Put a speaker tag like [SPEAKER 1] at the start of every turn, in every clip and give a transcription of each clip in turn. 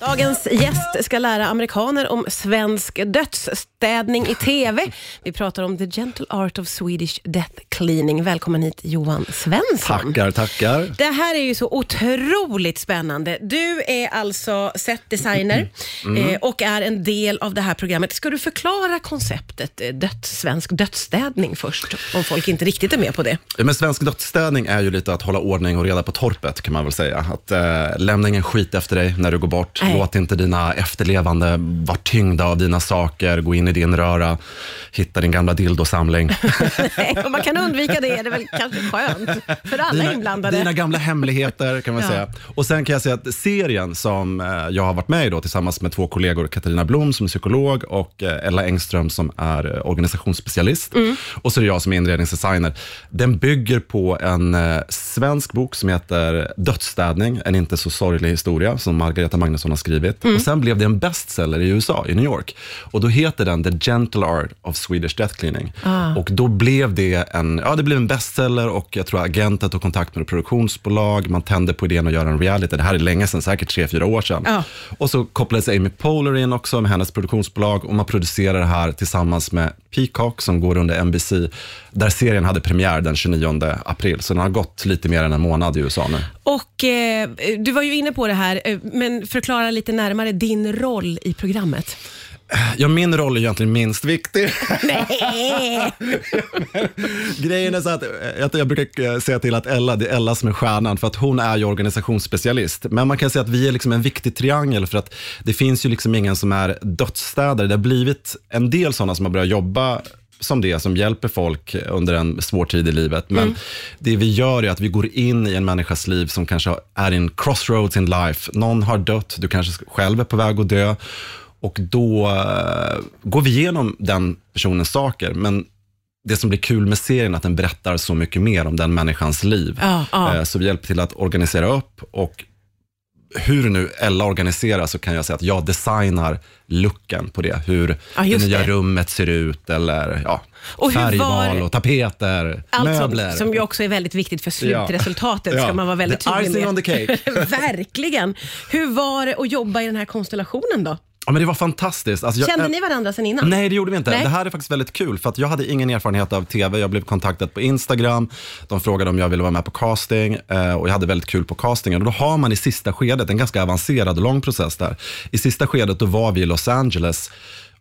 [SPEAKER 1] Dagens gäst ska lära amerikaner om svensk dödsstädning i TV. Vi pratar om the gentle art of Swedish death cleaning. Välkommen hit Johan Svensson.
[SPEAKER 2] Tackar, tackar.
[SPEAKER 1] Det här är ju så otroligt spännande. Du är alltså setdesigner
[SPEAKER 2] Mm.
[SPEAKER 1] eh, och är en del av det här programmet. Ska du förklara konceptet eh, döds, svensk dödsstädning först, om folk inte riktigt är med på det?
[SPEAKER 2] Men svensk dödsstädning är ju lite att hålla ordning och reda på torpet, kan man väl säga. Att eh, lämna ingen skit efter dig när du går bort.
[SPEAKER 1] Nej.
[SPEAKER 2] Låt inte dina efterlevande vara tyngda av dina saker. Gå in i din röra, hitta din gamla dildosamling.
[SPEAKER 1] Nej, Om man kan undvika det är det väl kanske skönt för alla inblandade.
[SPEAKER 2] dina gamla hemligheter kan man
[SPEAKER 1] Ja.
[SPEAKER 2] säga. Och sen kan jag säga att serien som eh, jag har varit med i då, tillsammans med två kollegor, Katarina Blom som är psykolog och eh, Ella Engström som är eh, organisationsspecialist.
[SPEAKER 1] Mm.
[SPEAKER 2] Och så är det jag som är inredningsdesigner. Den bygger på en svensk bok som heter Dödsstädning, en inte så sorglig historia som Margareta Magnusson har skrivit.
[SPEAKER 1] Mm.
[SPEAKER 2] Och sen blev det en bestseller i USA, i New York. Och då heter den The Gentle Art of Swedish Death Cleaning.
[SPEAKER 1] Ah.
[SPEAKER 2] Och då blev det en, ja, det blev en bestseller och jag tror agenten tog kontakt med produktionsbolag. Man tände på idén att göra en reality. Det här är länge sedan, säkert tre, fyra år sedan.
[SPEAKER 1] Ja.
[SPEAKER 2] Och så kopplades Amy Poehler in också med hennes produktionsbolag och man producerar det här tillsammans med Peacock som går under NBC, där serien hade premiär den 29 april. Så den har gått lite mer än en månad i USA nu.
[SPEAKER 1] Och eh, Du var ju inne på det här, eh, men förklara lite närmare din roll i programmet.
[SPEAKER 2] Ja, min roll är egentligen minst viktig.
[SPEAKER 1] Nej!
[SPEAKER 2] Grejen är så att eh, jag, jag brukar eh, säga till att Ella, det är Ella som är stjärnan, för att hon är ju organisationsspecialist. Men man kan säga att vi är liksom en viktig triangel, för att det finns ju liksom ingen som är dödsstädare. Det har blivit en del sådana som har börjat jobba som det, som hjälper folk under en svår tid i livet. Men det vi gör är att vi går in i en människas liv som kanske är en crossroads in life. Någon har dött, du kanske själv är på väg att dö. Och då eh, går vi igenom den personens saker, men det som blir kul med serien är att den berättar så mycket mer om den människans liv.
[SPEAKER 1] Ja.
[SPEAKER 2] Eh, Så vi hjälper till att organisera upp och hur nu Ella organiserar så kan jag säga att jag designar looken på det. Hur
[SPEAKER 1] Ja,
[SPEAKER 2] det nya
[SPEAKER 1] det.
[SPEAKER 2] rummet ser ut eller ja,
[SPEAKER 1] Och
[SPEAKER 2] färgval
[SPEAKER 1] var-
[SPEAKER 2] och tapeter,
[SPEAKER 1] Allt
[SPEAKER 2] möbler.
[SPEAKER 1] som, som ju också är väldigt viktigt för slutresultatet,
[SPEAKER 2] Ja.
[SPEAKER 1] ska man vara väldigt
[SPEAKER 2] The
[SPEAKER 1] tydlig
[SPEAKER 2] icing
[SPEAKER 1] med.
[SPEAKER 2] on the cake.
[SPEAKER 1] Verkligen. Hur var det att jobba i den här konstellationen då?
[SPEAKER 2] Ja, men det var fantastiskt. Alltså, jag-
[SPEAKER 1] Kände ni varandra sedan innan?
[SPEAKER 2] Nej, det gjorde vi inte.
[SPEAKER 1] Nej.
[SPEAKER 2] Det här är faktiskt väldigt kul, för att jag hade ingen erfarenhet av TV. Jag blev kontaktad på Instagram. De frågade om jag ville vara med på casting eh, och jag hade väldigt kul på castingen. Och då har man i sista skedet, en ganska avancerad och lång process där. I sista skedet då var vi i Los Angeles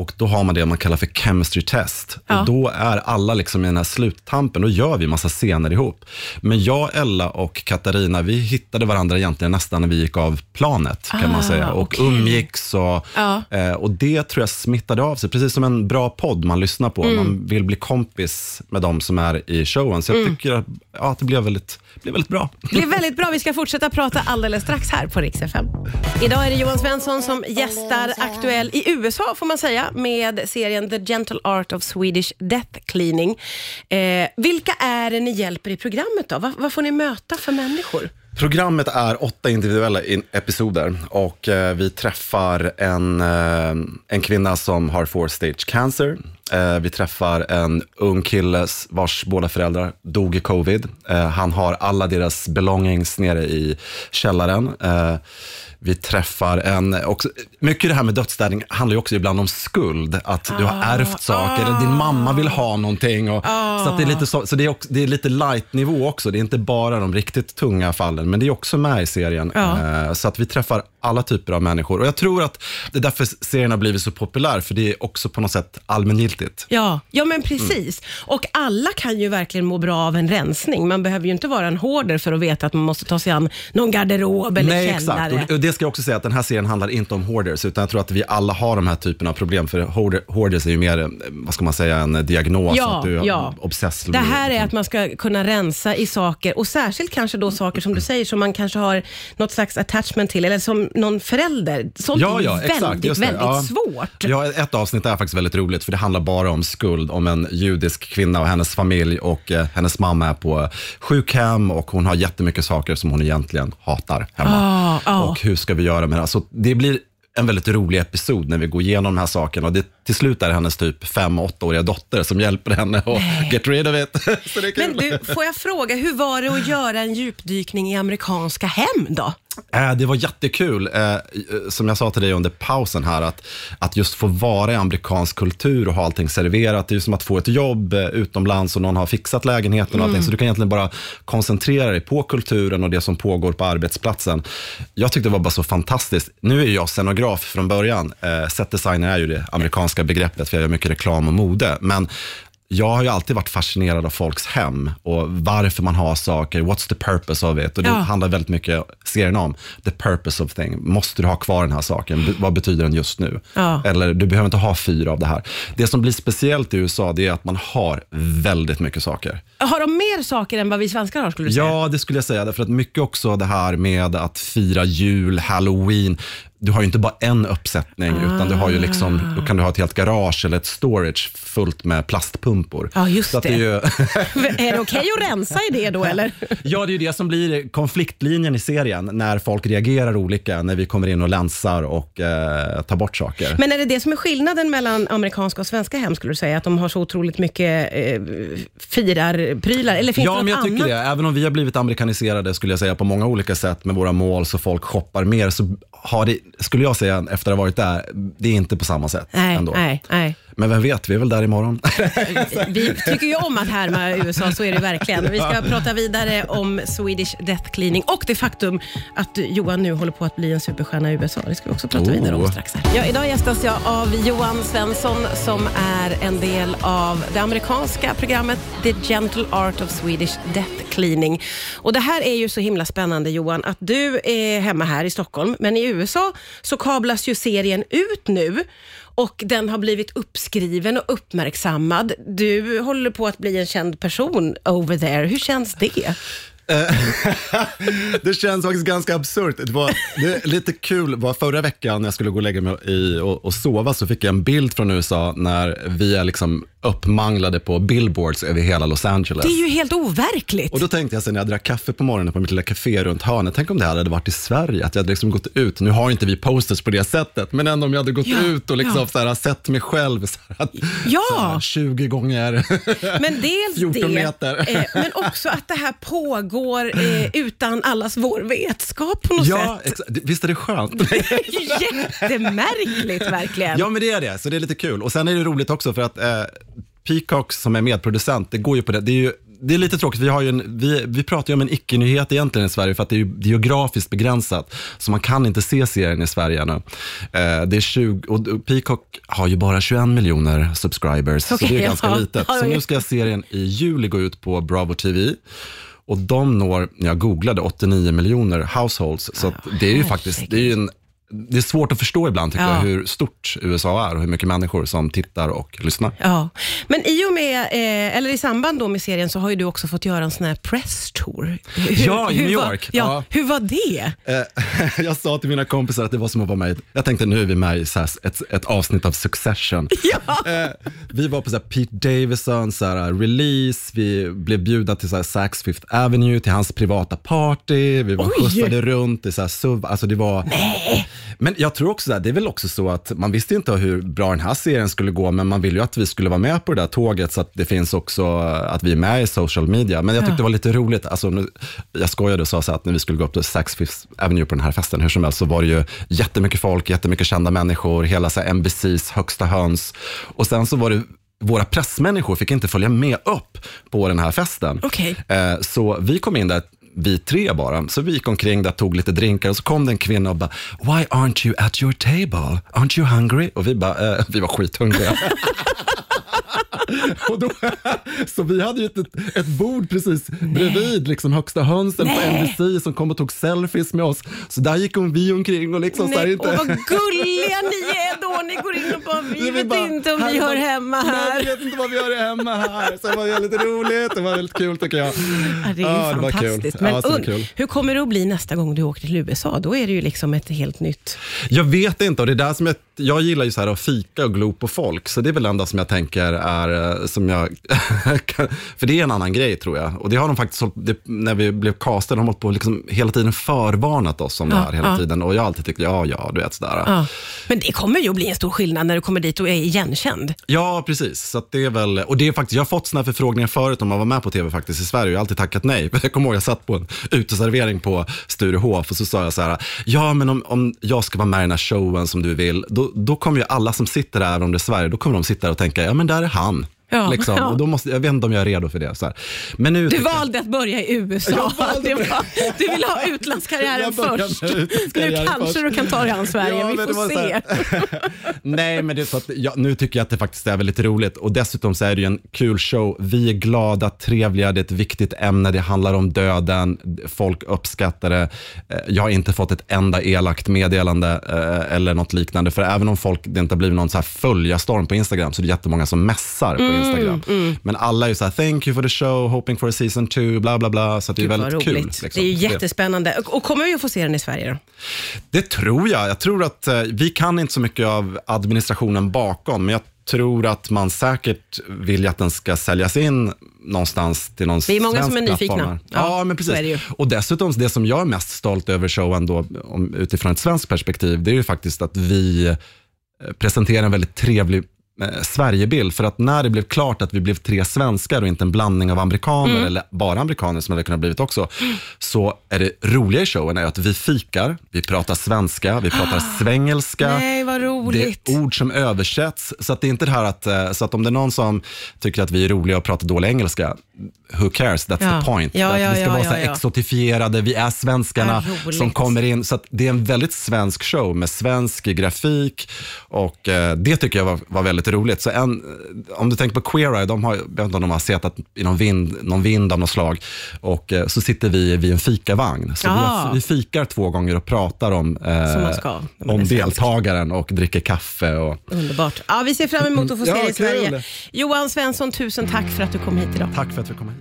[SPEAKER 2] och då har man det man kallar för chemistry test.
[SPEAKER 1] Ja.
[SPEAKER 2] Och då är alla liksom i den här sluttampen, då gör vi massa scener ihop. Men jag, Ella och Katarina, vi hittade varandra egentligen nästan när vi gick av planet, kan
[SPEAKER 1] Ah,
[SPEAKER 2] man säga. Och
[SPEAKER 1] okej.
[SPEAKER 2] umgicks och,
[SPEAKER 1] Ja.
[SPEAKER 2] eh, och det tror jag smittade av sig, precis som en bra podd man lyssnar på.
[SPEAKER 1] Mm.
[SPEAKER 2] Man vill bli kompis med de som är i showen. Så jag tycker att, ja, att det blev väldigt, blev väldigt bra.
[SPEAKER 1] Det blir väldigt bra. Vi ska fortsätta prata alldeles strax här på Rix FM. Idag är det Johan Svensson som gästar Aktuell i USA, får man säga, med serien The Gentle Art of Swedish Death Cleaning. Eh, vilka är det ni hjälper i programmet då? Vad, vad får ni möta för människor?
[SPEAKER 2] Programmet är åtta individuella in- episoder och eh, vi träffar en, eh, en kvinna som har four stage cancer. Eh, vi träffar en ung kille vars båda föräldrar dog i covid. Eh, han har alla deras belongings nere i källaren. Eh, vi träffar en, också, mycket det här med dödsstädning handlar ju också ibland om skuld. Att du har ärvt saker, eller din mamma vill ha någonting. Och, Så, att det är lite så, så det är, också, det är lite light-nivå också. Det är inte bara de riktigt tunga fallen, men det är också med i serien. Eh, Så att vi träffar alla typer av människor. Och jag tror att det är därför serien har blivit så populär, för det är också på något sätt allmängiltigt.
[SPEAKER 1] Ja, ja men precis. Och alla kan ju verkligen må bra av en rensning. Man behöver ju inte vara en hoarder för att veta att man måste ta sig an någon garderob eller
[SPEAKER 2] Nej,
[SPEAKER 1] källare.
[SPEAKER 2] exakt. Och det, och det ska jag också säga att den här serien handlar inte om hoarders, utan jag tror att vi alla har de här typerna av problem. För hoarder, hoarders är ju mer, eh, vad ska man säga, en diagnos.
[SPEAKER 1] Ja,
[SPEAKER 2] att du är
[SPEAKER 1] ja.
[SPEAKER 2] obsess.
[SPEAKER 1] Det här är att man ska kunna rensa i saker och särskilt kanske då saker som du säger som man kanske har något slags attachment till eller som någon förälder. Sånt
[SPEAKER 2] Ja,
[SPEAKER 1] är
[SPEAKER 2] ja, exakt.
[SPEAKER 1] väldigt,
[SPEAKER 2] just det.
[SPEAKER 1] väldigt
[SPEAKER 2] Ja.
[SPEAKER 1] svårt.
[SPEAKER 2] Ja, ett avsnitt är faktiskt väldigt roligt, för det handlar bara om skuld, om en judisk kvinna och hennes familj och eh, hennes mamma är på sjukhem och hon har jättemycket saker som hon egentligen hatar hemma.
[SPEAKER 1] Ah, ah.
[SPEAKER 2] Och hur ska vi göra med det? Alltså, det blir en väldigt rolig episod när vi går igenom de här sakerna. Och det till slut är det hennes typ fem, åttaåriga dotter som hjälper henne att get rid of it. Så.
[SPEAKER 1] Men du, får jag fråga, hur var det att göra en djupdykning i amerikanska hem då?
[SPEAKER 2] Eh, Det var jättekul, eh, som jag sa till dig under pausen här, att, att just få vara i amerikansk kultur och ha allting serverat. Det är ju som att få ett jobb eh, utomlands och någon har fixat lägenheten och allting. Så du kan egentligen bara koncentrera dig på kulturen och det som pågår på arbetsplatsen. Jag tyckte det var bara så fantastiskt. Nu är jag scenograf från början. Eh, Setdesigner är ju det amerikanska begreppet, för jag gör mycket reklam och mode. Men jag har ju alltid varit fascinerad av folks hem och varför man har saker. What's the purpose of it? Och det
[SPEAKER 1] Ja.
[SPEAKER 2] handlar väldigt mycket serien om. The purpose of thing. Måste du ha kvar den här saken? Vad betyder den just nu?
[SPEAKER 1] Ja.
[SPEAKER 2] Eller du behöver inte ha fyra av det här. Det som blir speciellt i USA, det är att man har väldigt mycket saker.
[SPEAKER 1] Har de mer saker än vad vi svenskar har skulle du säga?
[SPEAKER 2] Ja, det skulle jag säga. Därför att mycket också det här med att fira jul, halloween. Du har ju inte bara en uppsättning, utan du har ju liksom, då kan du ha ett helt garage eller ett storage fullt med plastpumpor.
[SPEAKER 1] Ja, just
[SPEAKER 2] Så att det.
[SPEAKER 1] det.
[SPEAKER 2] är ju,
[SPEAKER 1] är det okej att rensa i det då eller?
[SPEAKER 2] ja, det är ju det som blir konfliktlinjen i serien, när folk reagerar olika, när vi kommer in och länsar och eh, tar bort saker.
[SPEAKER 1] Men är det det som är skillnaden mellan amerikanska och svenska hem skulle du säga? Att de har så otroligt mycket eh, firarprylar? Eller finns
[SPEAKER 2] Ja,
[SPEAKER 1] det
[SPEAKER 2] men
[SPEAKER 1] något
[SPEAKER 2] jag tycker
[SPEAKER 1] annat?
[SPEAKER 2] det. Även om vi har blivit amerikaniserade skulle jag säga på många olika sätt med våra mål så folk shoppar mer så har det, skulle jag säga efter att ha varit där, det är inte på samma sätt
[SPEAKER 1] Nej,
[SPEAKER 2] ändå.
[SPEAKER 1] nej, nej.
[SPEAKER 2] Men vem vet, vi är väl där imorgon.
[SPEAKER 1] Vi tycker ju om att härma USA, så är det verkligen. Vi ska prata vidare om Swedish Death Cleaning och det faktum att Johan nu håller på att bli en superstjärna i USA. Det ska vi också prata
[SPEAKER 2] Oh.
[SPEAKER 1] vidare om strax. Här. Ja, idag gästas jag av Johan Svensson som är en del av det amerikanska programmet The Gentle Art of Swedish Death Cleaning. Och Det här är ju så himla spännande Johan, att du är hemma här i Stockholm, men i USA så kablas ju serien ut nu och den har blivit uppskriven och uppmärksammad. Du håller på att bli en känd person over there. Hur känns det?
[SPEAKER 2] Eh, det känns faktiskt ganska absurt. Det var det lite kul, var förra veckan när jag skulle gå och lägga mig i och, och sova så fick jag en bild från USA när vi är liksom uppmanglade på billboards över hela Los Angeles.
[SPEAKER 1] Det är ju helt overkligt.
[SPEAKER 2] Och då tänkte jag sen när jag drack kaffe på morgonen på mitt lilla café runt hörnet, tänk om det här hade varit i Sverige, att jag hade liksom gått ut, nu har inte vi posters på det sättet, men ändå om jag hade gått
[SPEAKER 1] Ja,
[SPEAKER 2] ut och liksom
[SPEAKER 1] ja.
[SPEAKER 2] så här, sett mig själv så här, att,
[SPEAKER 1] Ja.
[SPEAKER 2] så här, 20 gånger.
[SPEAKER 1] Men dels
[SPEAKER 2] 14
[SPEAKER 1] det,
[SPEAKER 2] meter.
[SPEAKER 1] eh, men också att det här pågår eh, utan allas vår vetskap på något
[SPEAKER 2] ja,
[SPEAKER 1] sätt.
[SPEAKER 2] det- visst är det skönt?
[SPEAKER 1] Jättemärkligt verkligen.
[SPEAKER 2] Ja, men det är det. Så det är lite kul. Och sen är det roligt också för att eh, Peacock som är medproducent, det går ju på det. Det är ju det är lite tråkigt, vi, har ju en, vi, vi pratar ju om en icke-nyhet egentligen i Sverige för att det är ju geografiskt begränsat. Så man kan inte se serien i Sverige ännu. Eh, det är 20, och Peacock har ju bara 21 miljoner subscribers, så
[SPEAKER 1] Okej,
[SPEAKER 2] det är ganska
[SPEAKER 1] ja.
[SPEAKER 2] litet. Så nu ska serien i juli gå ut på Bravo TV. Och de når, jag googlade, 89 miljoner households. Så att det är ju faktiskt, det är en det är svårt att förstå ibland tycker
[SPEAKER 1] Ja.
[SPEAKER 2] jag hur stort USA är och hur mycket människor som tittar och lyssnar.
[SPEAKER 1] Ja, men i och med, eh, eller i samband då med serien så har ju du också fått göra en sån här press tour. Hur,
[SPEAKER 2] Ja, i
[SPEAKER 1] hur
[SPEAKER 2] New
[SPEAKER 1] var-
[SPEAKER 2] York.
[SPEAKER 1] Ja,
[SPEAKER 2] Ja.
[SPEAKER 1] Hur var det?
[SPEAKER 2] Eh, jag sa till mina kompisar att det var som att vara med i- Jag tänkte nu är vi med i så här ett, ett avsnitt av Succession.
[SPEAKER 1] Ja.
[SPEAKER 2] Eh, vi var på så här Pete Davidson så här, release, vi blev bjudna till så här Saks Fifth Avenue, till hans privata party, vi var
[SPEAKER 1] Oj.
[SPEAKER 2] skjutsade runt i så här alltså det var... Men jag tror också att det är väl också så att man visste inte hur bra den här serien skulle gå, men man vill ju att vi skulle vara med på det där tåget så att det finns också att vi är med i social media. Men jag tyckte det var lite roligt, alltså, nu, jag skojade och sa så här att när vi skulle gå upp till Saks Fifth Avenue på den här festen, hur som helst, så var det ju jättemycket folk, jättemycket kända människor, hela så här, NBCs högsta höns. Och sen så var det våra pressmänniskor fick inte följa med upp på den här festen.
[SPEAKER 1] Okej.
[SPEAKER 2] Eh, Så vi kom in där, vi tre bara. Så vi gick omkring där, tog lite drinkar och så kom det en kvinna och bara, why aren't you at your table? Aren't you hungry? Och vi bara, eh, vi var skithungriga. och då, så vi hade ju ett, ett bord precis bredvid liksom högsta hönsen på
[SPEAKER 1] Nej.
[SPEAKER 2] NBC som kom och tog selfies med oss. Så där gick hon, vi omkring och liksom så här
[SPEAKER 1] Nej,
[SPEAKER 2] inte...
[SPEAKER 1] och vad gulliga ni är då. Ni går in och bara, vi
[SPEAKER 2] Nej,
[SPEAKER 1] vet
[SPEAKER 2] bara,
[SPEAKER 1] inte om vi hör hemma
[SPEAKER 2] Nej,
[SPEAKER 1] här.
[SPEAKER 2] vi vet inte vad vi gör hemma här. Så det var väldigt roligt, det var väldigt kul tycker jag.
[SPEAKER 1] Ja, det är ju
[SPEAKER 2] Ja, det
[SPEAKER 1] fantastiskt. Men
[SPEAKER 2] Ja,
[SPEAKER 1] und-
[SPEAKER 2] kul.
[SPEAKER 1] hur kommer det att bli nästa gång du åker till USA? Då är det ju liksom ett helt nytt...
[SPEAKER 2] Jag vet inte och det är där som jag, jag gillar ju så här att fika och glo på folk, så det är väl det enda som jag tänker är eh, som jag... för det är en annan grej tror jag. Och det har de faktiskt, det, när vi blev castade, de har hållit på liksom hela tiden förvarnat oss om det
[SPEAKER 1] Ja,
[SPEAKER 2] här hela
[SPEAKER 1] ja.
[SPEAKER 2] tiden. Och jag har alltid tyckt, ja, ja, du vet sådär.
[SPEAKER 1] Ja. Men det kommer ju att bli en stor skillnad när du kommer dit och är igenkänd.
[SPEAKER 2] Ja, precis. Så det är väl, och det är faktiskt, jag har fått såna här förfrågningar förut om att vara med på tv faktiskt i Sverige och jag har alltid tackat nej. Jag kommer ihåg jag satt på en uteservering på Sturehof och så sa jag så här, ja men om, om jag ska vara med i den här showen som du vill, då, då kommer ju alla som sitter där, om det är Sverige, då kommer de sitta där och tänka, ja men där är han.
[SPEAKER 1] Ja,
[SPEAKER 2] liksom.
[SPEAKER 1] ja.
[SPEAKER 2] Och då måste, jag vet inte om jag är redo för det. Så här. Men nu
[SPEAKER 1] Du
[SPEAKER 2] tycker
[SPEAKER 1] valde att börja i USA.
[SPEAKER 2] Valde
[SPEAKER 1] Det var, du vill ha utlandskarriären först. Nu kanske
[SPEAKER 2] först.
[SPEAKER 1] du kan ta dig an Sverige,
[SPEAKER 2] Ja,
[SPEAKER 1] vi får se.
[SPEAKER 2] Nej, men det är så att, ja, nu tycker jag att det faktiskt är väldigt roligt och dessutom så är det ju en kul show. Vi är glada, trevliga, det är ett viktigt ämne, det handlar om döden, folk uppskattar det. Eh, Jag har inte fått ett enda elakt meddelande eh, eller något liknande, för även om folk, det inte har blivit någon så här följarstorm på Instagram, så är det jättemånga som mässar på
[SPEAKER 1] Mm,
[SPEAKER 2] Instagram. Men alla är ju så här, thank you for the show, hoping for a season two, bla bla bla, så det är väldigt kul. liksom.
[SPEAKER 1] Det är jättespännande. Och, och kommer vi att få se den i Sverige då?
[SPEAKER 2] det tror jag. Jag tror att eh, vi kan inte så mycket av administrationen bakom, men jag tror att man säkert vill att den ska säljas in någonstans till någon
[SPEAKER 1] Det är många
[SPEAKER 2] svensk
[SPEAKER 1] som är nyfikna. Ja,
[SPEAKER 2] Ja, men precis. Och dessutom, det som jag är mest stolt över showen då, om, utifrån ett svenskt perspektiv, det är ju faktiskt att vi eh, presenterar en väldigt trevlig eh, Sverigebild. För att när det blev klart att vi blev tre svenskar och inte en blandning av amerikaner
[SPEAKER 1] Mm.
[SPEAKER 2] eller bara amerikaner som det hade kunnat blivit också, så är det roliga i showen är att vi fikar, vi pratar svenska, vi pratar svengelska.
[SPEAKER 1] Nej, vad roligt.
[SPEAKER 2] Det är ord som översätts. Så att det är inte det här att, eh, så att om det är någon som tycker att vi är roliga och pratar dålig engelska, who cares, that's
[SPEAKER 1] Ja.
[SPEAKER 2] the point.
[SPEAKER 1] Ja,
[SPEAKER 2] Att
[SPEAKER 1] ja,
[SPEAKER 2] vi ska vara så exotifierade, vi är svenskarna som kommer in. Så att det är en väldigt svensk show med svensk grafik och eh, det tycker jag var, var väldigt roligt. Så en, om du tänker på Queer Eye, de har, jag vet inte om de har sett att i någon vind, någon vind av något slag och eh, så sitter vi vid en fikavagn. Så vi,
[SPEAKER 1] Ah.
[SPEAKER 2] har, vi fikar två gånger och pratar om, eh,
[SPEAKER 1] ska,
[SPEAKER 2] om deltagaren och dricker kaffe. Och,
[SPEAKER 1] Underbart. Ja, vi ser fram emot att få se
[SPEAKER 2] Ja,
[SPEAKER 1] dig i Sverige. Johan Svensson, tusen tack för att du kom hit idag.
[SPEAKER 2] tack för att vi kom hit.